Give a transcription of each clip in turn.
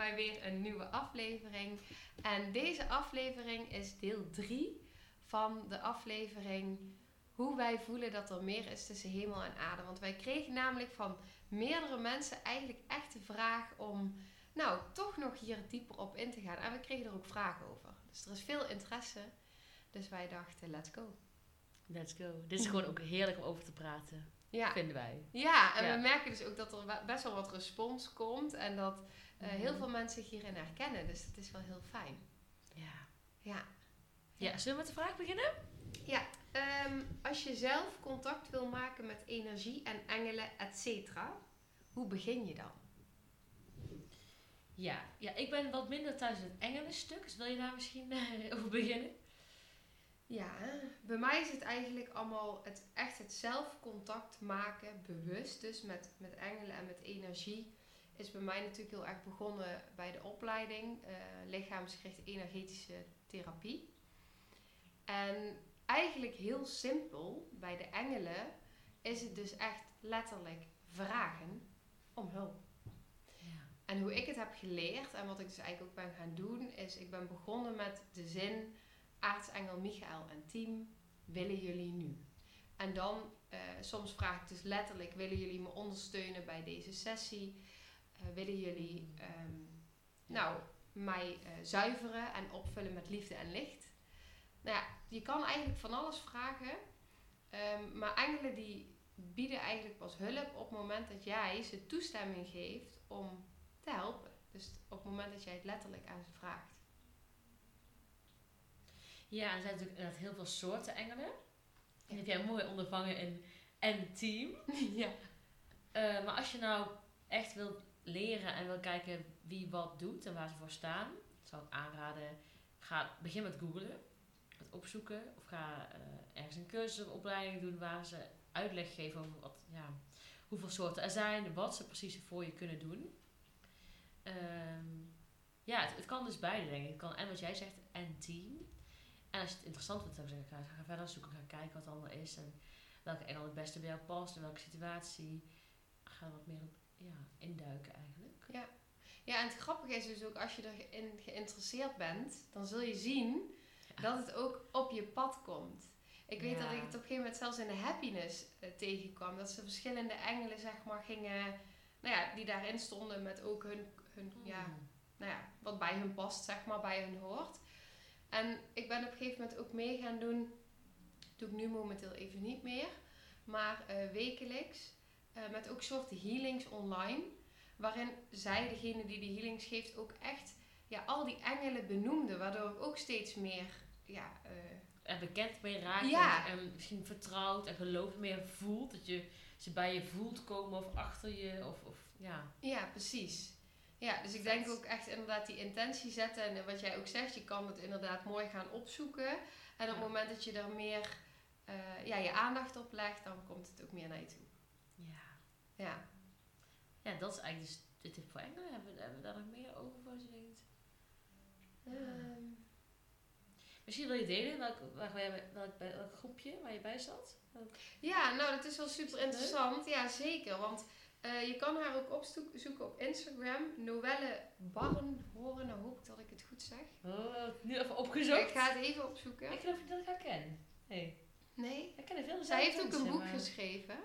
Bij weer een nieuwe aflevering. En deze aflevering is deel 3 van de aflevering hoe wij voelen dat er meer is tussen hemel en aarde. Want wij kregen namelijk van meerdere mensen eigenlijk echt de vraag om, nou, toch nog hier dieper op in te gaan. En we kregen er ook vragen over. Dus er is veel interesse. Dus wij dachten, let's go. Let's go. Dit is gewoon ook heerlijk om over te praten, Ja, vinden wij. ja en Ja. we merken dus ook dat er best wel wat respons komt. En dat eh, heel Mhm. veel mensen zich hierin herkennen. Dus het is wel heel fijn. Ja. Ja. Ja, zullen we met de vraag beginnen? Ja, ehm, als je zelf contact wil maken met energie en engelen, et cetera, hoe begin je dan? Ja. ja, ik ben wat minder thuis in het engelenstuk, dus wil je daar misschien eh, over beginnen? Ja, bij mij is het eigenlijk allemaal het, echt het zelfcontact maken, bewust dus met, met engelen en met energie, is bij mij natuurlijk heel erg begonnen bij de opleiding eh lichaamsgerichte energetische therapie. En eigenlijk heel simpel, bij de engelen is het dus echt letterlijk vragen om hulp. Ja. En hoe ik het heb geleerd en wat ik dus eigenlijk ook ben gaan doen, is ik ben begonnen met de zin aartsengel Michael en team, willen jullie nu? En dan, eh, soms vraag ik dus letterlijk, willen jullie me ondersteunen bij deze sessie? Eh, willen jullie ehm, nou, mij eh, zuiveren en opvullen met liefde en licht? Nou ja, je kan eigenlijk van alles vragen, ehm, maar engelen die bieden eigenlijk pas hulp op het moment dat jij ze toestemming geeft om te helpen. Dus op het moment dat jij het letterlijk aan ze vraagt. Ja, en er zijn natuurlijk inderdaad heel veel soorten engelen. Die heb jij mooi ondervangen in en team. ja. Eh, maar als je nou echt wilt leren en wil kijken wie wat doet en waar ze voor staan, zou ik aanraden, ga, begin met googlen, met opzoeken. Of ga eh, ergens een cursus of opleiding doen waar ze uitleg geven over wat, ja, hoeveel soorten er zijn, wat ze precies voor je kunnen doen. Ehm, ja, het, het kan dus beide denk ik. Het kan en wat jij zegt en team. En als je het interessant vindt, zou ik ga, verder zoeken, ga kijken wat het allemaal is en welke engel het beste bij jou past, in welke situatie. Ga wat meer op ja, induiken eigenlijk. Ja, en het grappige is dus ook als je erin geïnteresseerd bent, dan zul je zien Ja. dat het ook op je pad komt. Ik weet Ja. dat ik het op een gegeven moment zelfs in de happiness eh, tegenkwam. Dat ze verschillende engelen, zeg maar, gingen, nou ja, die daarin stonden met ook hun, hun ja, Hmm. nou ja, wat bij hun past, zeg maar, bij hun hoort. En ik ben op een gegeven moment ook mee gaan doen, doe ik nu momenteel even niet meer, maar eh, wekelijks, eh, met ook soorten healings online, waarin zij, degene die die healings geeft, ook echt ja, al die engelen benoemde, waardoor ik ook steeds meer, ja, En bekend mee raakt Ja. en, en misschien vertrouwd en geloof meer voelt. Dat je ze bij je voelt komen of achter je. Of, of ja. ja, precies. Ja, dus ik denk ook echt inderdaad die intentie zetten. En wat jij ook zegt, je kan het inderdaad mooi gaan opzoeken. En op het moment dat je er meer eh, ja, je aandacht op legt, dan komt het ook meer naar je toe. Ja. Ja. dat is eigenlijk dus de tip voor engelen. Hebben, we- hebben we daar nog meer over wat je denkt? Ehm, Misschien wil je delen welk, waar, welk, welk groepje waar je bij zat? Welk- ja, nou dat is wel super interessant. Ja, zeker. Want eh, je kan haar ook opzoeken op Instagram. Noelle Barnhoren. Nou hoop ik dat ik het goed zeg. Oh, nu even opgezocht. Ik ga het even opzoeken. Ik geloof niet dat ik haar ken. Nee. Nee? Ik ken er veel Zij heeft ook een boek maar- geschreven.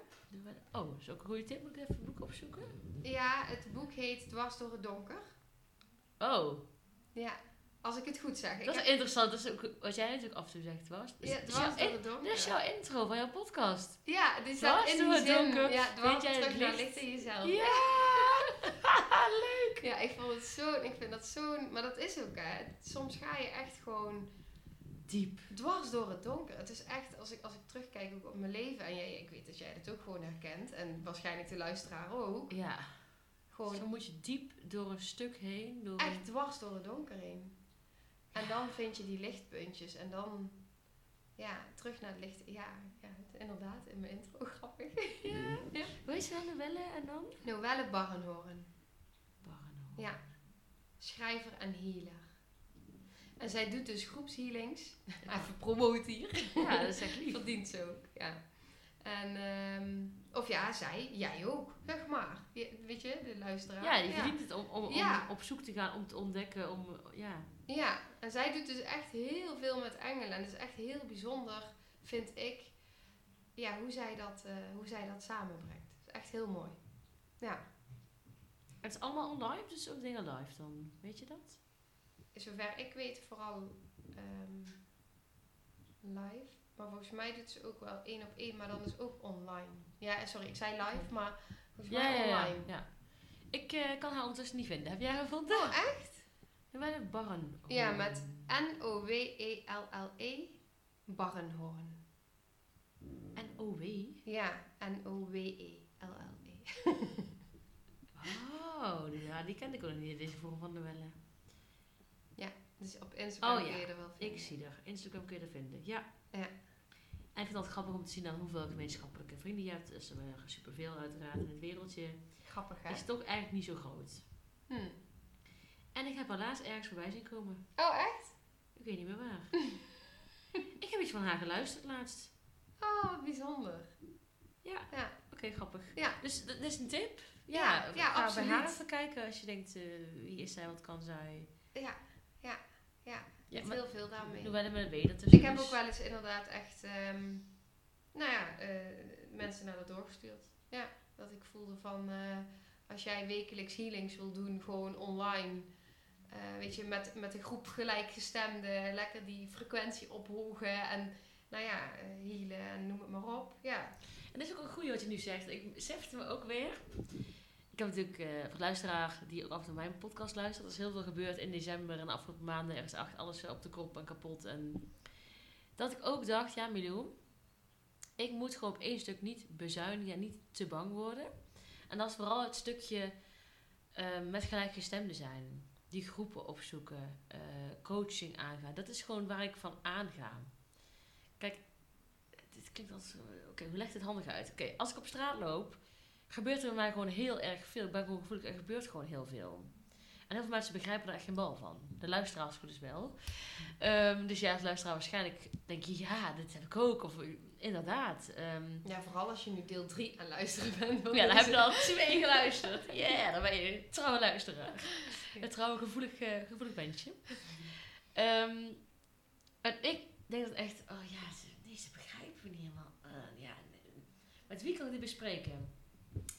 Oh, dat is ook een goede tip. Moet ik even een boek opzoeken? Ja, het boek heet Dwars door het donker. Oh, Ja, als ik het goed zeg. Ik dat is heb- interessant. Dat is ook wat jij natuurlijk af en toe zegt, was. ja, Dwars door het donker. dat is jouw intro van jouw podcast. Ja, die staat Dwars in door die het zin. donker Ja, dwars jij het terug naar licht. licht in jezelf. Ja! Ja, ik vond het zo, ik vind dat zo, maar dat is ook hè. Soms ga je echt gewoon Diep. Dwars door het donker. Het is echt, als ik, als ik terugkijk ook op mijn leven, en jij, ik weet dat jij dat ook gewoon herkent, en waarschijnlijk de luisteraar ook. Ja. Gewoon Dan moet je diep door een stuk heen. Door echt een- dwars door het donker heen. En dan vind je die lichtpuntjes en dan, ja, terug naar het licht. Ja, ja inderdaad, in mijn intro, grappig. Ja. Hoe ze dan, Novelle en dan? Noelle Barrenhoorn, Barrenhoorn. Ja. schrijver en healer. En zij doet dus groepshealings. Even promoten hier. Ja, dat is echt lief. Verdient ze ook, ja. En, ehm, of ja, zij, jij ook, zeg maar. Je- weet je, de luisteraar. Ja, je verdient het om, om, op zoek te gaan, om te ontdekken, om, ja. Ja, en zij doet dus echt heel veel met engelen. En het is echt heel bijzonder, vind ik, ja, hoe, zij dat, eh, hoe zij dat samenbrengt. Het is echt heel mooi. Ja, Het is allemaal online, dus ook dingen live dan. Weet je dat? Zover ik weet vooral ehm, live. Maar volgens mij doet ze ook wel één op één, maar dan is ook online. Ja, sorry, ik zei live, maar volgens mij online. ja. Ik eh, kan haar ondertussen niet vinden. Heb jij haar gevonden? Oh, echt? Wij hebben Barren. Ja, met N-O-W-E-L-L-E, Barrenhoorn. En OW. Ja, N-O-W-E-L-L-E. Oh, ja, die kende ik ook nog niet, deze vorm van novelle. Dus op Instagram Oh, kun ja. je er wel vinden. Ik zie er. Instagram kun je er vinden. Ja. Ja. En ik vind het grappig om te zien dan hoeveel gemeenschappelijke vrienden je hebt. Dus er zijn superveel uiteraard in het wereldje. Grappig, hè? Is toch eigenlijk niet zo groot. Hm. En ik heb haar laatst ergens voorbij zien komen. Oh, echt? Ik weet niet meer waar. ik heb iets van haar geluisterd laatst. Oh, bijzonder. Ja. Ja. Oké, grappig. Ja. Dus dat is een tip. Ja, Ja, ja, ga absoluut. bij haar even kijken als je denkt, eh, wie is zij, wat kan zij. Ja, ja, ja. Maar heel veel daarmee. Ik heb ook wel eens inderdaad echt, ehm, nou ja, eh, mensen naar dat doorgestuurd. Ja, dat ik voelde van, eh, als jij wekelijks healings wil doen, gewoon online, eh, weet je, met, met een groep gelijkgestemden, lekker die frequentie ophogen en, nou ja, healen en noem het maar op. Ja, En dat is ook een goede wat je nu zegt. Ik besefte me ook weer. Ik heb natuurlijk eh, voor luisteraar die ook af en toe mijn podcast luistert. Er is heel veel gebeurd in december en de afgelopen maanden. Er is echt alles op de kop en kapot. En dat ik ook dacht, ja Milou, ik moet gewoon op één stuk niet bezuinigen en niet te bang worden. En dat is vooral het stukje eh, met gelijkgestemden zijn. Die groepen opzoeken, eh, coaching aangaan. Dat is gewoon waar ik van aanga. Kijk, dit klinkt als... Oké, hoe legt het handig uit? Oké, als ik op straat loop, gebeurt er bij mij gewoon heel erg veel. Ik ben gewoon gevoelig, er gebeurt gewoon heel veel. En heel veel mensen begrijpen er echt geen bal van. De luisteraars goed is wel. Ehm, dus ja, als luisteraar waarschijnlijk denk je, ja, dit heb ik ook. Of inderdaad. ehm, ja vooral als je nu deel 3 aan luisteren bent. ja, dan heb je al twee geluisterd. Ja, dan ben je een trouwe luisteraar. Een trouwe gevoelig, eh, gevoelig bandje. Ehm, en ik denk dat echt, oh ja, ze, nee, ze begrijpen niet helemaal. Eh, ja. Met wie kan ik dit bespreken?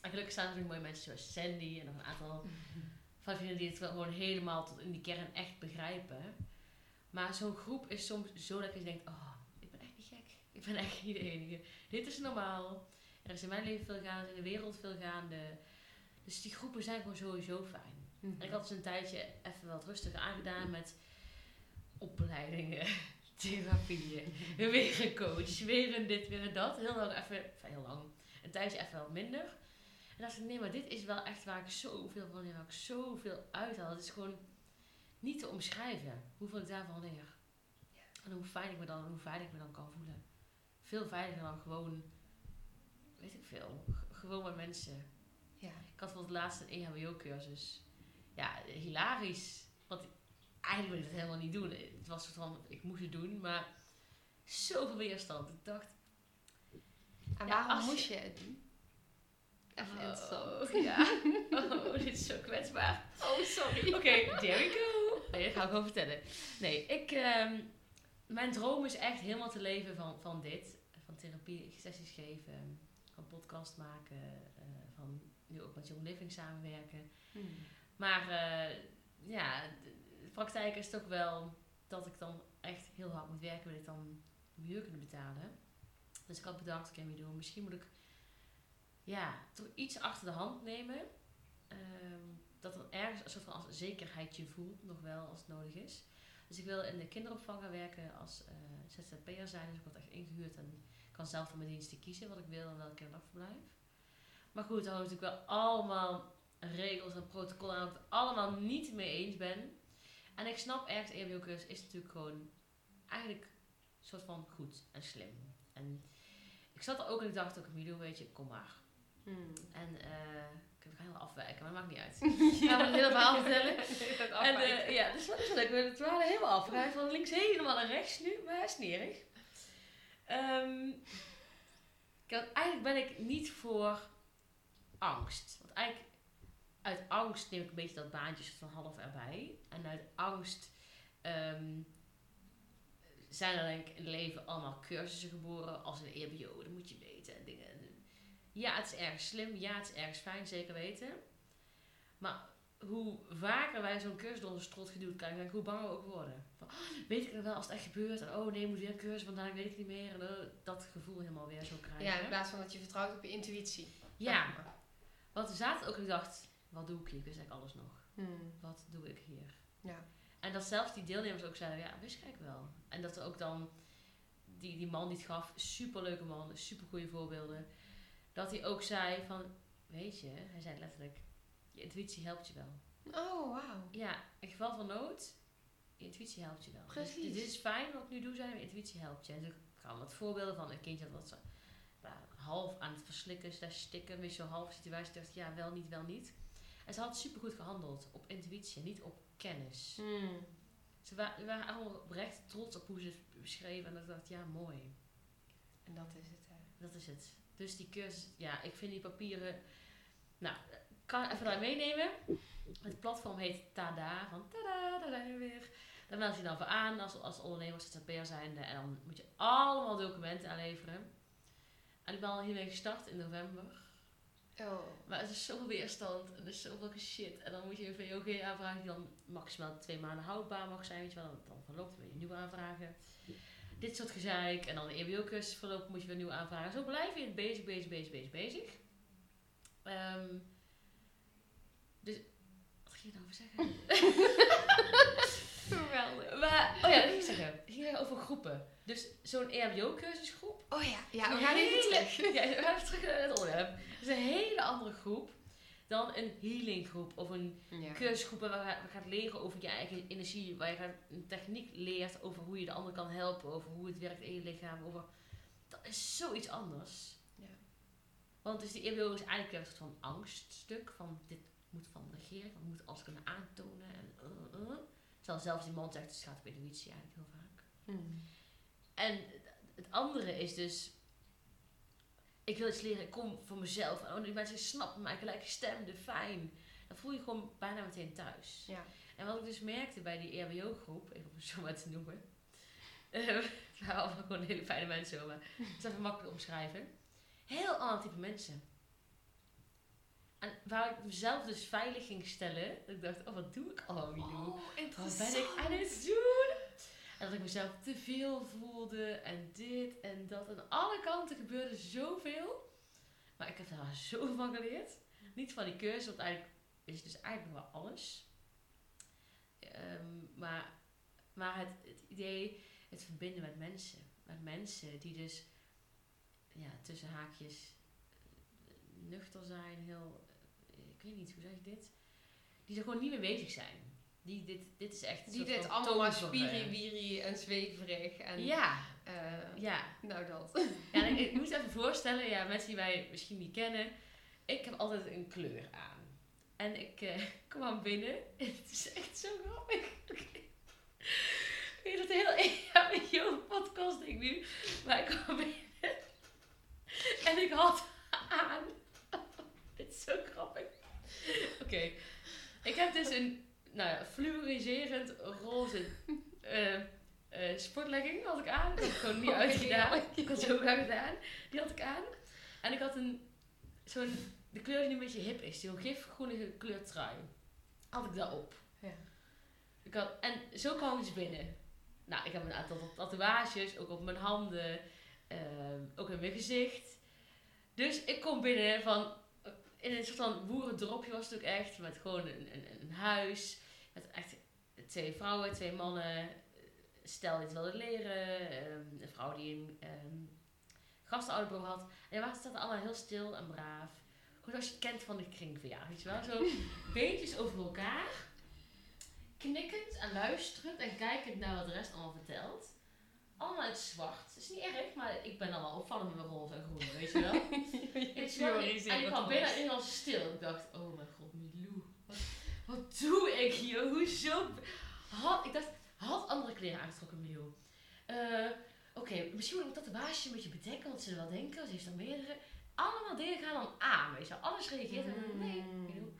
En gelukkig staan er mooie mensen zoals Sandy en nog een aantal van vrienden die het wel gewoon helemaal tot in die kern echt begrijpen. Maar zo'n groep is soms zo dat je denkt, oh, ik ben echt niet gek. Ik ben echt niet de enige. Dit is normaal. Er is in mijn leven veel gaande, in de wereld veel gaande. Dus die groepen zijn gewoon sowieso fijn. Mhm. En ik had dus een tijdje even wat rustiger aangedaan met opleidingen, therapieën, weer een coach, weer een dit, weer een dat. Heel lang even, enfin, heel lang, een tijdje even wat minder. En dacht ik, nee, maar dit is wel echt waar ik zoveel van leer, waar ik zoveel uithaal. Het is gewoon niet te omschrijven hoeveel ik daarvan leer. En hoe fijn ik me dan, hoe veilig ik me dan kan voelen. Veel veiliger dan gewoon, weet ik veel, gewoon met mensen. Ja. Ik had bijvoorbeeld laatst een E EHBO-cursus. Ja, hilarisch. Want eigenlijk wil ik het helemaal niet doen. Het was van, ik moest het doen, maar zoveel weerstand. Ik dacht, En Ja, waarom je- moest je het doen? Even interessant. oh, ja. Oh, dit is zo kwetsbaar. Oh, sorry. Oké, there we go. Nee, dat ga ik gewoon vertellen. Nee, ik, ehm, mijn droom is echt helemaal te leven van, van dit. Van therapie, sessies geven, van podcast maken, eh, van nu ook met Young Living samenwerken. Hmm. Maar eh, ja, de, praktijk is toch wel dat ik dan echt heel hard moet werken, wil ik dan huur kunnen betalen. Dus ik had bedacht, oké, okay, misschien moet ik ja, toch iets achter de hand nemen. Ehm, dat er ergens een soort van als zekerheidje voelt, nog wel als het nodig is. Dus ik wil in de kinderopvang gaan werken als eh ZZP'er zijn. Dus ik word echt ingehuurd en kan zelf van mijn diensten kiezen wat ik wil en welk kinderdagverblijf. Maar goed, dan natuurlijk wel allemaal regels en protocollen waar ik het allemaal niet mee eens ben. En ik snap ergens, EHBO-cursus is natuurlijk gewoon eigenlijk een soort van goed en slim. En ik zat er ook en ik dacht ook, Milo, weet je, kom maar. Hmm. En eh ik ga heel afwijken, maar dat maakt niet uit. Ik ga het hele verhaal vertellen. En eh, ja, dus wat is leuk. We het waren helemaal af. Gaan van links helemaal naar rechts nu, maar hij is niet erg. Ehm, kijk, eigenlijk ben ik niet voor angst. Want eigenlijk uit angst neem ik een beetje dat baantje van half erbij. En uit angst ehm, zijn er denk ik in het leven allemaal cursussen geboren als een EBO. Dat moet je weten. Ja, het is erg slim. Ja, het is erg fijn, zeker weten. Maar hoe vaker wij zo'n cursus door onze strot geduwd krijgen, hoe banger we ook worden. Van, oh, weet ik nog wel als het echt gebeurt? En oh nee, ik moet weer een cursus, want dan weet ik het niet meer. En eh, dat gevoel helemaal weer zo krijgen. Ja, in plaats van dat je vertrouwt op je intuïtie. Ja, want we zaten ook en ik dacht, wat doe ik hier? Ik wist eigenlijk alles nog. Hmm. Wat doe ik hier? Ja. En dat zelfs die deelnemers ook zeiden, ja, wist ik eigenlijk wel. En dat er ook dan, die, die man die het gaf, superleuke man, super goede voorbeelden. Dat hij ook zei van, weet je, hij zei letterlijk, je intuïtie helpt je wel. Oh, wauw. Ja, in geval van nood, je intuïtie helpt je wel. Dus Precies. dit is fijn wat ik nu doe, zijn mijn intuïtie helpt je. En dus ik ga wat voorbeelden van een kindje dat ze half aan het verslikken, slash stikken, een beetje zo half situatie. dacht, ja, wel niet, wel niet. En ze had supergoed gehandeld op intuïtie, niet op kennis. Hmm. Ze wa- waren allemaal oprecht trots op hoe ze het beschreven. En dat ik dacht, ja, mooi. En dat is het, hè. Dat is het. Dus die cursus, ja, ik vind die papieren... Nou, ik kan even daar meenemen. Het platform heet Tada, van tada, daar zijn we weer. Daar meld je dan voor aan als, als ondernemer, ZZP'er zijnde. En dan moet je allemaal documenten aanleveren. En ik ben al hiermee gestart in november. Oh. Maar het is zoveel weerstand en er is zoveel shit. En dan moet je een VOG aanvragen die dan maximaal twee maanden houdbaar mag zijn. Weet je wel, dan, dan verloopt het weer nieuwe aanvragen. Dit soort gezeik. En dan de EBO-cursus verlopen moet je weer nieuwe aanvragen. Zo blijf je bezig, bezig, bezig, bezig, bezig. Ehm, dus, wat ging je nou over zeggen? Geweldig. maar, oh ja, dat ging ik zeggen. Eigenlijk over groepen. Dus zo'n EHBO-cursusgroep Oh ja, ja, we gaan even terug. Ja, we gaan even terug naar het onderwerp. Het is een hele andere groep dan een healinggroep of een Ja. cursusgroep waar je gaat leren over je eigen energie, waar je gaat een techniek leert over hoe je de ander kan helpen, over hoe het werkt in je lichaam, over dat is zoiets anders. Ja. Want dus die EBO is eigenlijk een soort van angststuk van dit moet van de regering, we moeten alles kunnen aantonen en uh, uh. terwijl zelfs die man zegt het gaat op intuïtie eigenlijk heel vaak. Hmm. En het andere is dus, ik wil iets leren, ik kom voor mezelf. En oh, die mensen snappen mij, gelijkgestemde, fijn. Dan voel je gewoon bijna meteen thuis. Ja. En wat ik dus merkte bij die RBO-groep, even om het zo maar te noemen. het waren allemaal gewoon hele fijne mensen, maar het is even makkelijk omschrijven. Heel ander type mensen. En waar ik mezelf dus veilig ging stellen, dat ik dacht, oh wat doe ik allemaal, Milou? Oh, Wat ben ik aan het doen? En dat ik mezelf te veel voelde en dit en dat. Aan alle kanten gebeurde zoveel. Maar ik heb daar zoveel van geleerd. Niet van die cursus, want eigenlijk is het dus eigenlijk wel alles. Ehm, maar maar het, het idee, het verbinden met mensen. Met mensen die dus, ja, tussen haakjes eh, nuchter zijn, heel, eh, ik weet niet, hoe zeg ik dit? Die er gewoon niet mee bezig zijn. Die dit, dit is echt Die dit allemaal maar spiri-wiri en zweverig en... Ja, eh, ja. Nou, dat. ja ik, ik moet even voorstellen, ja, mensen die mij misschien niet kennen. Ik heb altijd een kleur aan. En ik eh, kwam binnen en het is echt zo grappig. Ik weet het heel ja, met jouw podcast ik nu. Maar ik kwam binnen en ik had aan. Dit is zo grappig. Oké, ik heb dus een nou ja, fluoriserend roze eh, eh, sportlegging had ik aan. Dat had ik gewoon niet Oh, uitgedaan. Ik had zo lang gedaan. Die had ik aan. En ik had een, zo'n, de kleur die een beetje hip is. Zo'n gifgroenige kleurtrui. Had ik daarop. Ja. Ik had, en zo kwam ik dus binnen. Nou, ik heb een aantal tatoeages, ook op mijn handen, ehm, ook in mijn gezicht. Dus ik kom binnen van, in een soort van boerendropje was het ook echt, met gewoon een, een, een huis. Met echt, twee vrouwen, twee mannen. Stel die het wilde leren. ehm, een vrouw die een um, gastouderbureau had. En waren zaten allemaal heel stil en braaf. Gewoon als je kent van de kringverjaardag, weet je wel. Zo beetjes over elkaar. Knikkend en luisterend en kijkend naar wat de rest allemaal vertelt. Allemaal het zwart. Het is niet erg, maar ik ben wel opvallend met mijn roze en groen, weet je wel. Ik en ik kwam binnen in als stil. Ik dacht, oh mijn god. Wat, doe ik hier? Hoezo? Had, ik dacht, had andere kleren aangetrokken, Milou. Eh, Oké, misschien moet ik dat de baasje een beetje bedekken, want ze wel denken. Ze heeft er meerdere. Allemaal dingen gaan dan aan, weet je. Alles reageert. en Nee, Milou.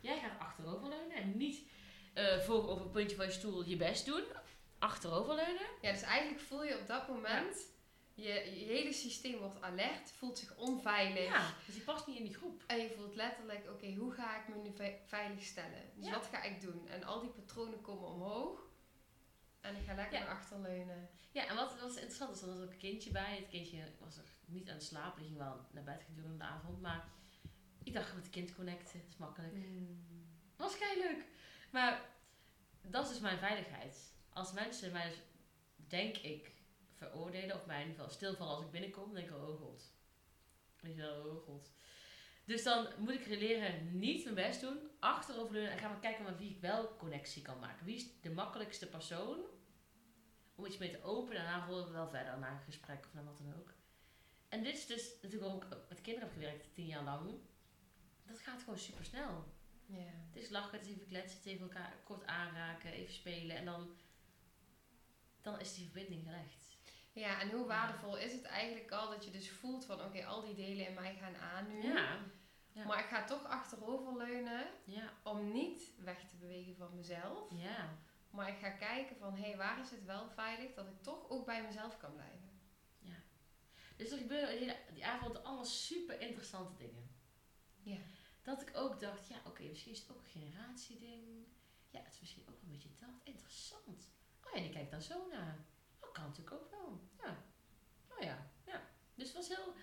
Jij gaat achteroverleunen en niet eh voor op een puntje van je stoel je best doen. Achteroverleunen. Ja, dus eigenlijk voel je op dat moment, je, je hele systeem wordt alert, voelt zich onveilig. Ja, dus die past niet in die groep. En je voelt letterlijk, oké, hoe ga ik me nu ve- veilig stellen? Dus Ja. wat ga ik doen? En al die patronen komen omhoog. En ik ga lekker Ja. naar achter leunen. Ja, en wat, wat interessant is, er was ook een kindje bij. Het kindje was er niet aan het slapen, die ging wel naar bed gedurende de avond. Maar ik dacht, met het kind connecten, dat is makkelijk. was kei leuk. Maar dat is dus mijn veiligheid. Als mensen mij dus, denk ik, veroordelen of mij in ieder geval stilvallen als ik binnenkom, dan denk ik, oh god. Weet je wel, oh god. Dus dan moet ik leren niet mijn best doen, achteroverleunen en gaan we kijken met wie ik wel connectie kan maken. Wie is de makkelijkste persoon om iets mee te openen en daarna rollen we wel verder naar een gesprek of naar wat dan ook. En dit is dus natuurlijk ook met kinderen heb gewerkt, tien jaar lang. Dat gaat gewoon super snel. Het is lachen, het is even kletsen, het is even elkaar kort aanraken, even spelen en dan, dan is die verbinding gelegd. Ja, en hoe waardevol is het eigenlijk al dat je dus voelt van, oké, al die delen in mij gaan aan nu. Ja, Ja. Maar ik ga toch achteroverleunen ja, om niet weg te bewegen van mezelf. ja. Maar ik ga kijken van, hé, hey, waar is het wel veilig dat ik toch ook bij mezelf kan blijven? Dus er gebeuren die, die avond allemaal super interessante dingen. Ja. Dat ik ook dacht, ja oké, misschien is het ook een generatieding. Ja, het is misschien ook een beetje dat. Interessant. Oh ja, die kijkt dan zo naar. Kan natuurlijk ook wel. Ja. Oh ja, ja. Dus het was heel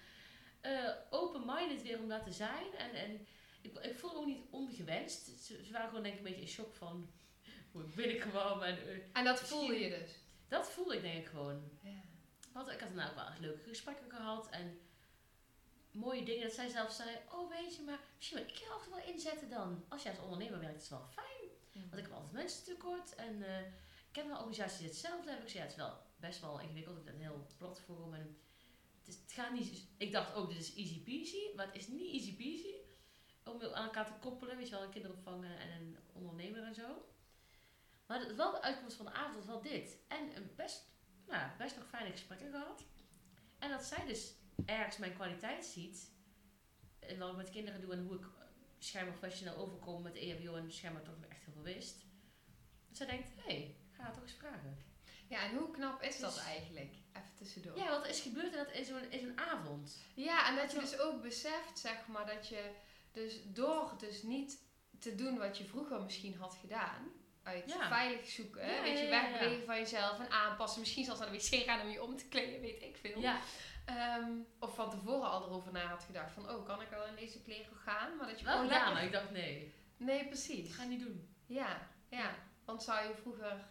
eh, open-minded weer om daar te zijn. En, en ik, ik voelde ook niet ongewenst. Ze, ze waren gewoon denk ik een beetje in shock van hoe ik binnenkwam. En, eh, En dat voelde je dus. dat voelde ik denk ik gewoon. Ja. Want ik had daarna ook wel echt leuke gesprekken gehad en mooie dingen. Dat zij zelf zei, oh weet je, maar misschien wil ik je toe wel inzetten dan. Als je als ondernemer werkt, is het wel fijn. Want ik heb altijd mensen tekort en eh, ik heb een organisatie die hetzelfde hebben. Ik zei, ja, het is wel best wel ingewikkeld. Ik heb een heel platform en het, is, het gaat niet... Ik dacht ook, dit is easy peasy, maar het is niet easy peasy. Om aan elkaar te koppelen, weet je wel, een kinderopvang en een ondernemer en zo. Maar het, wel de uitkomst van de avond was wel dit. En een best, nou, best nog fijne gesprekken gehad. En dat zij dus ergens mijn kwaliteit ziet. En wat ik met kinderen doe en hoe ik eh, schijnbaar professioneel overkom met EHBO en schijnbaar toch echt heel veel wist. Dat zij denkt, hé, hey, ga haar toch eens vragen. Ja, en hoe knap is dat Dus- eigenlijk? Even tussendoor. Ja, wat is gebeurd en dat in zo'n in zo'n avond. Ja, en dat je dus ook beseft, zeg maar, dat je dus door dus niet te doen wat je vroeger misschien had gedaan, uit Ja. veilig zoeken, Ja, weet je, ja, wegbewegen van jezelf en aanpassen, misschien zelfs naar de wc gaan om je om te kleden, weet ik veel. Ja, Ehm, of van tevoren al erover na had gedacht van, oh, kan ik wel in deze kleren gaan? Maar dat je wel gedaan, ik dacht nee, Nee, ik precies. ga het niet doen. Ja, ja. Want zou je vroeger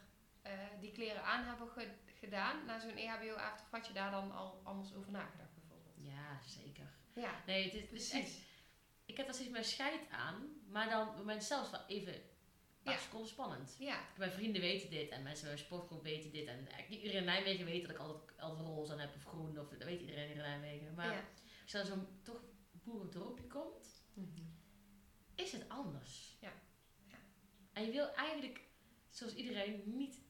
eh, die kleren aan hebben ge- gedaan na zo'n EHBO-avond, of had je daar dan al anders over nagedacht bijvoorbeeld? Ja, zeker. Ja, Nee, het is, echt precies. ik heb daar steeds meer scheid aan, maar dan op het moment zelfs wel even een Ja. seconden spannend. Ja, Mijn vrienden weten dit en mensen bij mijn sportgroep weten dit. En niet iedereen in Nijmegen weet dat ik altijd, altijd roze aan heb of groen. Of, dat weet iedereen in Nijmegen. Maar ja. als je dan zo'n toch boerendorpje komt, is het anders. Ja. Ja. En je wil eigenlijk, zoals iedereen, niet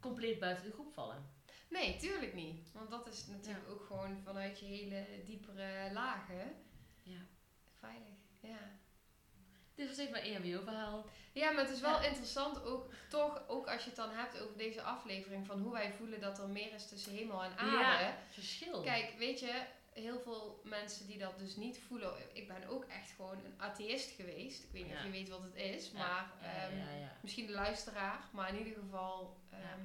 compleet buiten de groep vallen. Nee, tuurlijk niet. Want dat is natuurlijk ook gewoon vanuit je hele diepere lagen Ja. veilig. Ja. Dit was even mijn E EHBO-verhaal. Ja, maar het is wel Ja. interessant ook, toch, ook als je het dan hebt over deze aflevering, van hoe wij voelen dat er meer is tussen hemel en aarde. Ja, verschil. Kijk, weet je, heel veel mensen die dat dus niet voelen. Ik ben ook echt gewoon een atheïst geweest. Ik weet niet Ja. of je weet wat het is, Ja, maar ehm, ja, misschien de luisteraar. Maar in ieder geval, ehm,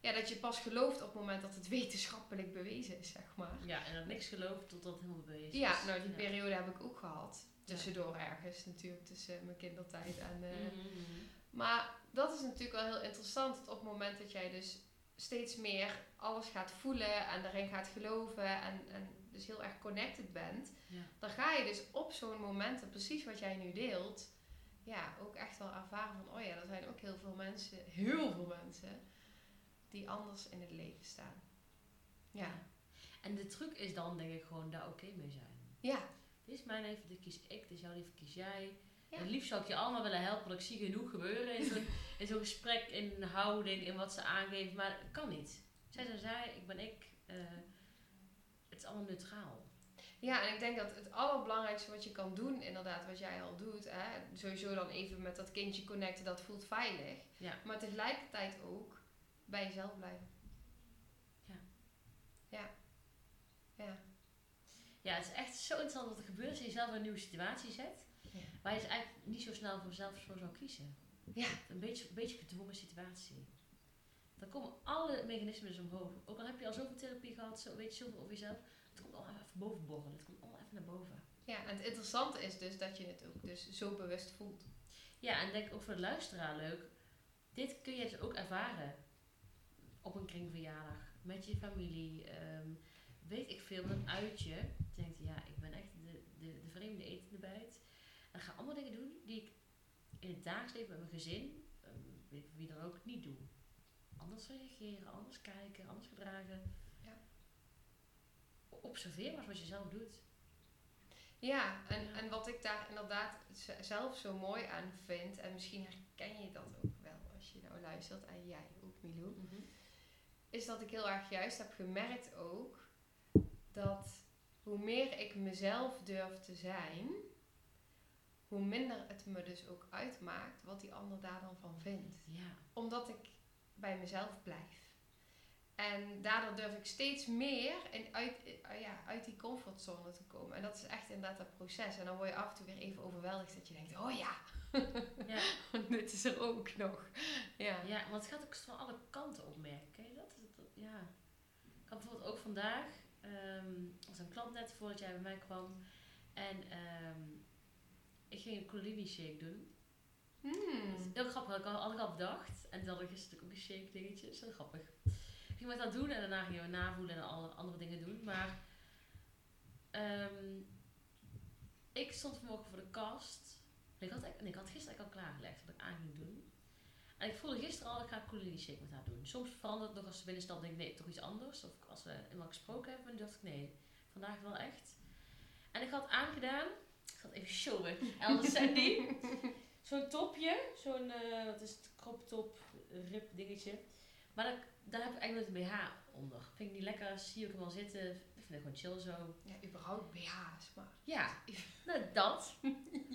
Ja. dat je pas gelooft op het moment dat het wetenschappelijk bewezen is, zeg maar. Ja, en dat niks gelooft totdat het helemaal bewezen is. Ja, nou die periode heb ik ook gehad. Tussendoor ergens natuurlijk, tussen mijn kindertijd en... eh, Mhm. Maar dat is natuurlijk wel heel interessant. Dat op het moment dat jij dus steeds meer alles gaat voelen en daarin gaat geloven en, en dus heel erg connected bent, Ja. dan ga je dus op zo'n momenten, precies wat jij nu deelt, ja, ook echt wel ervaren van, oh ja, er zijn ook heel veel mensen, heel veel mensen, die anders in het leven staan. Ja. En de truc is dan denk ik gewoon daar oké mee zijn. Ja. Dit is mijn leven, dit kies ik, dit is jouw leven, kies jij. Ja. En liefst zou ik je allemaal willen helpen, want ik zie genoeg gebeuren in zo'n, in zo'n gesprek, in houding, in wat ze aangeven, maar het kan niet. Zij zijn zij, ik ben ik. eh, het is allemaal neutraal. Ja, en ik denk dat het allerbelangrijkste wat je kan doen, inderdaad, wat jij al doet, hè, sowieso dan even met dat kindje connecten, dat voelt veilig. Ja. Maar tegelijkertijd ook bij jezelf blijven. Ja. Ja. Ja. Ja, het is echt zo interessant wat er gebeurt als je jezelf in een nieuwe situatie zet, Waar je dus eigenlijk niet zo snel voor jezelf voor zou kiezen. Ja. Een beetje, een beetje gedwongen situatie. Dan komen alle mechanismen dus omhoog. Ook al heb je al zoveel therapie gehad, zo, weet je zoveel over jezelf, het komt allemaal even boven borrelen. Het komt allemaal even naar boven. Ja, en het interessante is dus dat je het ook dus zo bewust voelt. Ja, en denk ook voor de luisteraar leuk. Dit kun je dus ook ervaren op een kringverjaardag met je familie. ehm, weet ik veel, met een uitje. Je denkt, ja, ik ben echt de, de, de vreemde etende bijt. En ga allemaal dingen doen die ik in het dagelijks leven met mijn gezin, ehm, wie dan ook, niet doe. Anders reageren, anders kijken, anders gedragen. Ja. Observeer maar wat je zelf doet. Ja, en, en wat ik daar inderdaad zelf zo mooi aan vind, en misschien herken je dat ook wel als je nou luistert, en jij ook Milou, is dat ik heel erg juist heb gemerkt ook dat hoe meer ik mezelf durf te zijn, hoe minder het me dus ook uitmaakt wat die ander daar dan van vindt. Ja. Omdat ik bij mezelf blijf. En daardoor durf ik steeds meer in, uit, eh, ja, uit die comfortzone te komen. En dat is echt inderdaad dat proces. En dan word je af en toe weer even overweldigd dat je denkt, oh ja, ja. dit is er ook nog. Ja. Ja, want het gaat ook van alle kanten opmerken. Ken je dat? Ja. Ik had bijvoorbeeld ook vandaag, ehm was een klant net voordat jij bij mij kwam. En ehm, ik ging een Colini shake doen. Dat is Hmm. heel grappig, had ik al, had ik al bedacht. En toen had ik gisteren ook een shake dingetje. Dat is heel grappig. Ik ging met dat doen en daarna gingen we navoelen en alle andere dingen doen. Maar ehm, ik stond vanmorgen voor de kast. En ik had, nee, ik had gisteren al klaargelegd wat ik aan ging doen. En ik voelde gisteren al, ik ga een Colini shake met haar doen. Soms verandert het nog als ze binnenstapt, denk ik, nee, toch iets anders. Of als we eenmaal gesproken hebben, dan dacht ik, nee, vandaag wel echt. En ik had aangedaan, zal het even showen. En dan Sandy, zo'n topje, zo'n, eh, wat is het, crop top, rib dingetje. Maar dat, daar heb ik eigenlijk nooit een BH Vind ik niet lekker, zie ik hem wel zitten. Ik vind het gewoon chill zo. Ja, überhaupt BH's, maar... Ja, nou dat.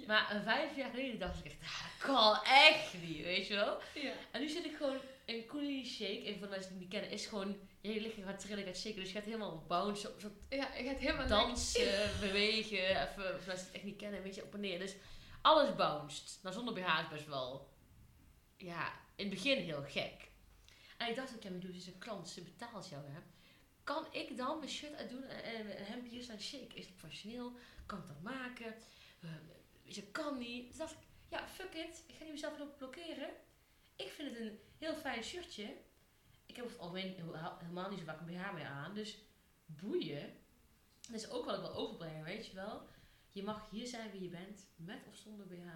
Maar een vijf jaar geleden dacht ik echt, ah, dat kan echt niet, weet je wel. Ja. En nu zit ik gewoon in Coolie Shake. Even voor de mensen die het niet kennen, is gewoon, je hele lichaam gaat trillen, gaat shaken. Dus je gaat helemaal bouncen, Ja, ik ga het helemaal dansen, bewegen. Even, voor mensen die het echt niet kennen, een beetje op en neer. Dus alles bounced. Nou, zonder BH is best wel, ja, in het begin heel gek. En ik dacht ja, maar doe, is een klant, ze betaalt jou, hè. Kan ik dan mijn shirt uitdoen en en een hemdje hier staan shake? Is het professioneel? Kan ik dat maken? Uh, je kan niet. Toen dacht ik, ja, fuck it. Ik ga niet mezelf lopen blokkeren. Ik vind het een heel fijn shirtje. Ik heb over het algemeen helemaal niet zo vaak een BH meer aan. Dus boeien. Dat is ook wat ik wil overbrengen, weet je wel. Je mag hier zijn wie je bent. Met of zonder BH.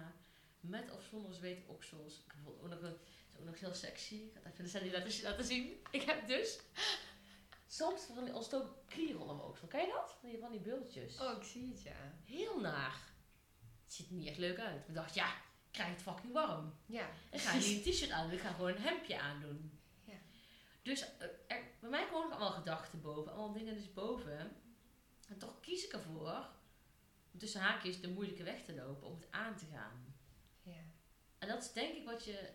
Met of zonder zweet oksels. Ik bijvoorbeeld ook nog een, is ook nog heel sexy. Ik ga het even de Sandy laten, laten zien. Ik heb dus soms ontstoken klieren onder mijn oksel. Ken je dat? Van die, van die bultjes. Oh, ik zie het, ja. Heel naar. Het ziet er niet echt leuk uit. Ik dacht, ja, ik krijg het fucking warm. Ja. Ik ga niet een t-shirt aan doen, ik ga gewoon een hemdje aandoen. Ja. Dus eh, er, bij mij komen allemaal gedachten boven, allemaal dingen dus boven. En toch kies ik ervoor om tussen haakjes de moeilijke weg te lopen, om het aan te gaan. Ja, En dat is denk ik wat je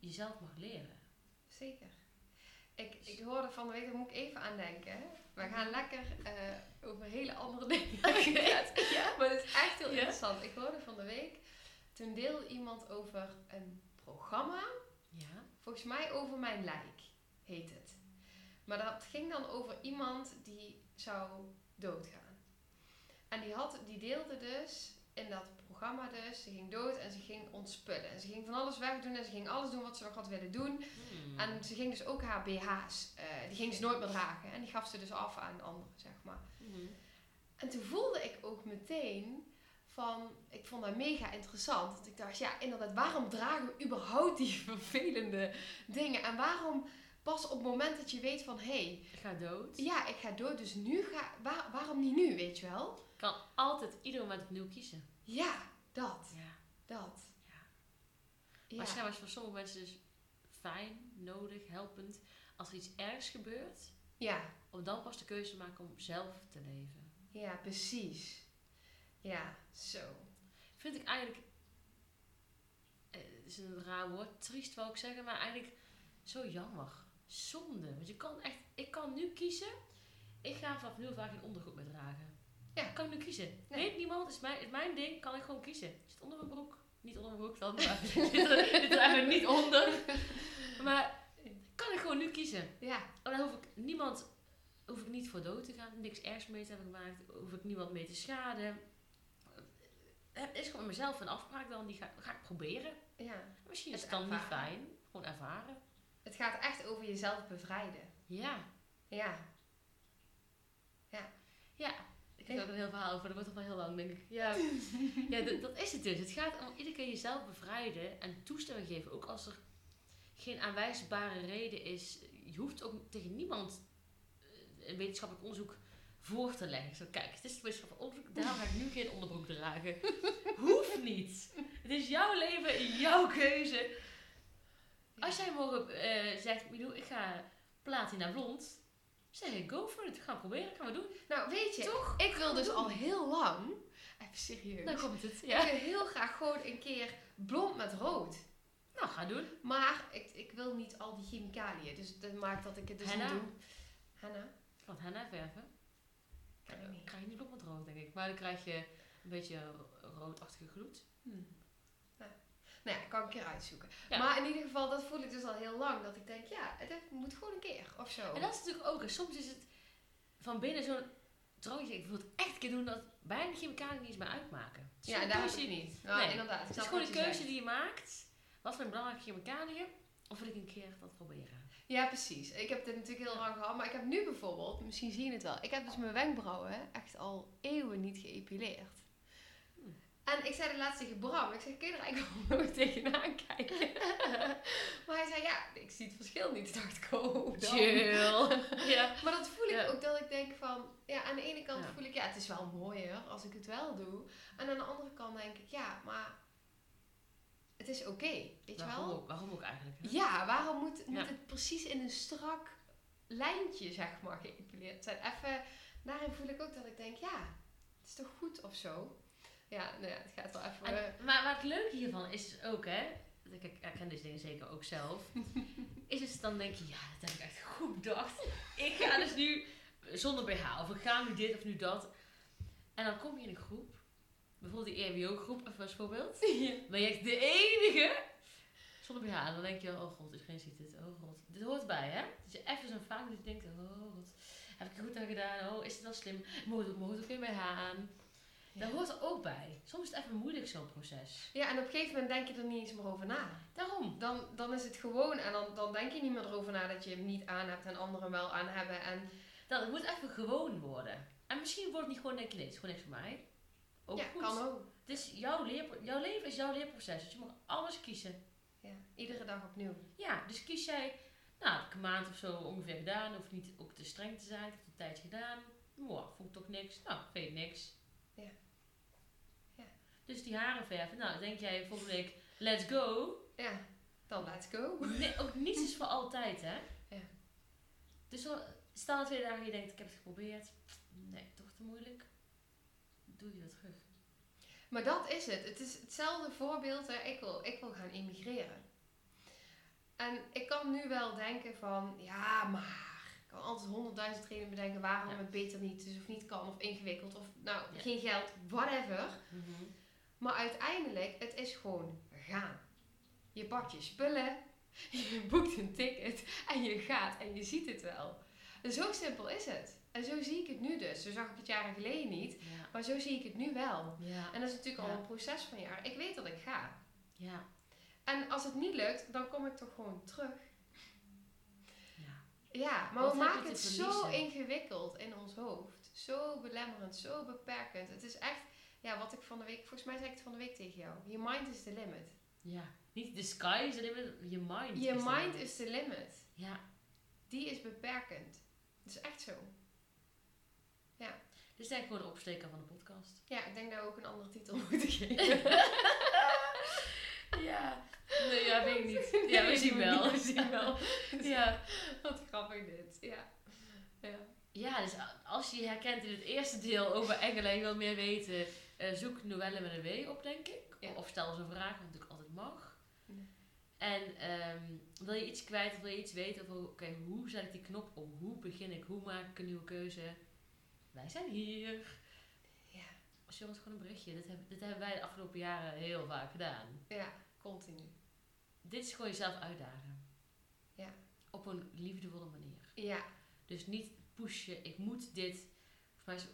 jezelf mag leren. zeker. Ik, ik hoorde van de week, daar moet ik even aan denken. We gaan lekker eh, over hele andere dingen praten. ja. Maar het is echt heel Ja? interessant. Ik hoorde van de week, toen deelde iemand over een programma. Ja. Volgens mij over mijn lijk heet het. Maar dat ging dan over iemand die zou doodgaan. En die, had, die deelde dus in dat programma dus. Ze ging dood en ze ging ontspullen. En ze ging van alles wegdoen en ze ging alles doen wat ze nog had willen doen. Hmm. En ze ging dus ook haar BH's, eh, die ging ze nooit meer dragen. En die gaf ze dus af aan anderen, zeg maar. Mhm. En toen voelde ik ook meteen van, ik vond dat mega interessant. Dat ik dacht, ja inderdaad, waarom dragen we überhaupt die vervelende dingen? En waarom pas op het moment dat je weet van, hé, hey, Ik ga dood. ja, ik ga dood, dus nu ga, waar, waarom niet nu, weet je wel? Ik kan altijd ieder moment opnieuw kiezen. Ja, dat, Ja. dat. Ja. Ja, Maar is voor sommige mensen dus fijn, nodig, helpend. Als er iets ergs gebeurt, ja, om dan pas de keuze te maken om zelf te leven. ja, precies. Ja, zo. Vind ik eigenlijk, eh, het is een raar woord, triest wou ik zeggen, maar eigenlijk zo jammer. Zonde. Want je kan echt, ik kan nu kiezen, ik ga vanaf nu vaak geen ondergoed meer dragen. Ja. Ik kan nu kiezen. Nee. Niemand, is mijn, is mijn ding, kan ik gewoon kiezen. Zit onder mijn broek. Niet onder mijn broek dan, maar zit er, zit er eigenlijk niet onder. Maar kan ik gewoon nu kiezen. Ja, En dan hoef ik niemand, hoef ik niet voor dood te gaan, niks ergs mee te hebben gemaakt, hoef ik niemand mee te schaden. Het is gewoon mezelf een afspraak dan, die ga, ga ik proberen. ja. Misschien is Het het dan niet fijn, gewoon ervaren. Het gaat echt over jezelf bevrijden. Ja, Ja, ja. Ik heb er ook een heel verhaal over, dat wordt toch wel heel lang, denk ik. Ja, ja dat, dat is het dus. Het gaat om iedere keer jezelf bevrijden en toestemming geven. Ook als er geen aanwijsbare reden is. Je hoeft ook tegen niemand eh, een wetenschappelijk onderzoek voor te leggen. Zo, kijk, het is een wetenschappelijk onderzoek, daarom ga ik nu geen onderbroek dragen. Hoeft niet. Het is jouw leven, jouw keuze. Als jij morgen eh, zegt, ik ga platina blond, zeg ik, go for it. Ga het proberen, gaan we doen. Nou, weet je, Toch? ik wil dus al heel lang, even serieus, Dan komt het. ik Ja. wil heel graag gewoon een keer blond met rood. Nou, ga doen. Maar ik, ik wil niet al die chemicaliën, dus dat maakt dat ik het dus Henna? niet doe. Henna? Ik kan het henna verven. Ik Dan krijg je niet blond met rood, denk ik. Maar dan krijg je een beetje ro- roodachtige gloed. Hmm. Nou, ja, kan ik een keer uitzoeken. Ja. Maar in ieder geval, dat voel ik dus al heel lang. Dat ik denk, ja, het heeft- moet gewoon een keer of zo. En dat is natuurlijk ook, soms is het van binnen zo'n drangje. Ik wil het echt een keer doen dat bijna de chemicaliën niet eens meer uitmaken. Ja, daar heb keuze- ik niet. Nou, Nee. inderdaad. ik Het is gewoon een je keuze zegt. die je maakt. Wat zijn belangrijke chemicaliën? Of wil ik een keer dat proberen? Ja, precies. Ik heb dit natuurlijk heel lang gehad. Maar ik heb nu bijvoorbeeld, misschien zie je het wel. Ik heb dus mijn wenkbrauwen echt al eeuwen niet geëpileerd. En ik zei de laatste tegen Bram. Ik zeg, kun je er eigenlijk wel nooit tegenaan kijken? maar hij zei, ja, ik zie het verschil niet. Toen dacht ik, oh. Chill. ja. Maar dat voel ik Ja. ook dat ik denk van... Ja, aan de ene kant Ja. voel ik, ja, het is wel mooier als ik het wel doe. En aan de andere kant denk ik, ja, maar... Het is oké, weet je Waarom wel? ook, waarom ook eigenlijk? hè? Ja, waarom moet, moet Ja. het precies in een strak lijntje, zeg maar, geëpileerd zijn? Even, daarin voel ik ook dat ik denk, ja, het is toch goed of zo? Ja, nou ja, het gaat wel even... En, maar, maar het leuke hiervan is dus ook, hè, ik ik herken deze dingen zeker ook zelf, is het dan denk je, ja, dat heb ik echt goed bedacht. Ik ga dus nu zonder BH, of ik ga nu dit of nu dat. En dan kom je in een groep, bijvoorbeeld die EHBO-groep, even als voorbeeld. Ben je echt de enige zonder BH. En dan denk je, oh god, iedereen ziet dit. Oh god, dit hoort bij, hè? Dat je even zo'n fout dat je denkt, oh god, heb ik er goed aan gedaan? Oh, is het wel slim? Moet ik moet ik weer BH aan? Dat hoort er ook bij. Soms is het even moeilijk, zo'n proces. Ja, en op een gegeven moment denk je er niet eens meer over na. Daarom. Dan, dan is het gewoon, en dan, dan denk je niet meer erover na dat je hem niet aan hebt en anderen wel aan hebben. En Dat, het moet even gewoon worden. En misschien wordt het niet gewoon, het is gewoon niks voor mij. Ook ja, goed. kan ook. Het is jouw, leer, jouw leven is jouw leerproces. Dus je mag alles kiezen. Ja, iedere dag opnieuw. Ja, dus kies jij, nou, heb ik een maand of zo ongeveer gedaan. Hoeft niet ook te streng te zijn. Ik heb het een tijdje gedaan. Wow, ik toch niks. Nou, vind je niks. Ja. Dus die haren verven. Nou, denk jij volgende week, let's go. Ja, dan let's go. Nee, ook niets is voor altijd, hè? Ja. Dus na twee dagen je denkt, ik heb het geprobeerd. Nee, toch te moeilijk. Doe je weer terug. Maar dat is het. Het is hetzelfde voorbeeld. Hè. Ik, wil, ik wil gaan emigreren. En ik kan nu wel denken van, ja, maar... Ik kan altijd honderdduizend redenen bedenken waarom Ja. het beter niet is of niet kan of ingewikkeld of nou, Ja. geen geld, whatever. Maar uiteindelijk, het is gewoon gaan. Je pakt je spullen, je boekt een ticket en je gaat en je ziet het wel. Zo simpel is het. En zo zie ik het nu dus. Zo zag ik het jaren geleden niet. Ja. Maar zo zie ik het nu wel. Ja. En dat is natuurlijk al een proces van jaren. Ik weet dat ik ga. Ja. En als het niet lukt, dan kom ik toch gewoon terug. Ja. Ja, maar Wat we maken het zo ingewikkeld in ons hoofd. Zo belemmerend, zo beperkend. Het is echt, ja, wat ik van de week, volgens mij zei ik het van de week tegen jou. Je mind is the limit. Ja. Niet the sky is the limit, je mind is the mind is the limit. Ja. Die is beperkend. Het is echt zo. Dit is eigenlijk gewoon de opsteker van de podcast. Ja, ik denk dat we ook een andere titel moeten geven. ja. Nee, ja, weet ik niet. Ja, we zien wel. We zien wel. Ja. Wat grappig dit. Ja. Ja. Ja, dus als je je herkent in het eerste deel over engelen en je wil meer weten, eh, zoek Noelle met een W op, denk ik. Ja. Of stel eens een vraag, wat natuurlijk altijd mag. En ehm, wil je iets kwijt of wil je iets weten over, oké, hoe zet ik die knop om? Hoe begin ik? Hoe maak ik een nieuwe keuze? Wij zijn hier. Ja. Stuur ons gewoon een berichtje. Dit, heb, dit hebben wij de afgelopen jaren heel vaak gedaan. Ja, continu. Dit is gewoon jezelf uitdagen. Ja. Op een liefdevolle manier. Ja. Dus niet pushen, ik moet dit. Volgens mij is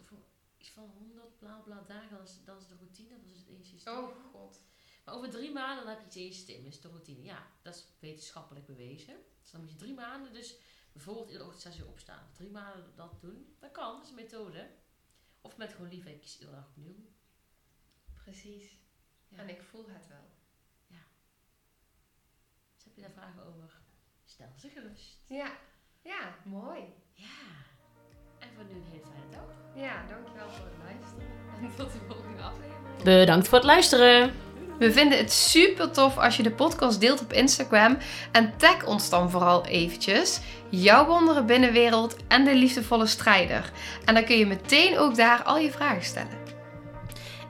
iets van 100 bla bla dagen, dat is, dat is de routine, dat is het je systeem. Oh god. Maar over drie maanden dan heb je in je systeem, is de routine. Ja, dat is wetenschappelijk bewezen. Dus dan moet je drie maanden dus bijvoorbeeld in de ochtend 6 uur opstaan. Drie maanden dat doen, dat kan, dat is een methode. Of met gewoon lief, ik kies iedere dag opnieuw. Precies. Ja. En ik voel het wel. Dus heb je daar vragen over? Stel ze gerust. Ja. Ja, mooi. Ja. En voor nu een hele fijne dag. Ja, dankjewel voor het luisteren. En tot de volgende aflevering. Bedankt voor het luisteren. We vinden het super tof als je de podcast deelt op Instagram. En tag ons dan vooral eventjes. Jouw wonderen binnenwereld en de liefdevolle strijder. En dan kun je meteen ook daar al je vragen stellen.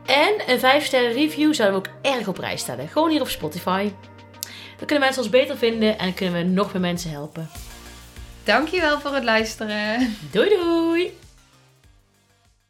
En een 5 sterren review zouden we ook erg op prijs stellen. Gewoon hier op Spotify. Dan kunnen mensen ons beter vinden en kunnen we nog meer mensen helpen. Dankjewel voor het luisteren. Doei doei!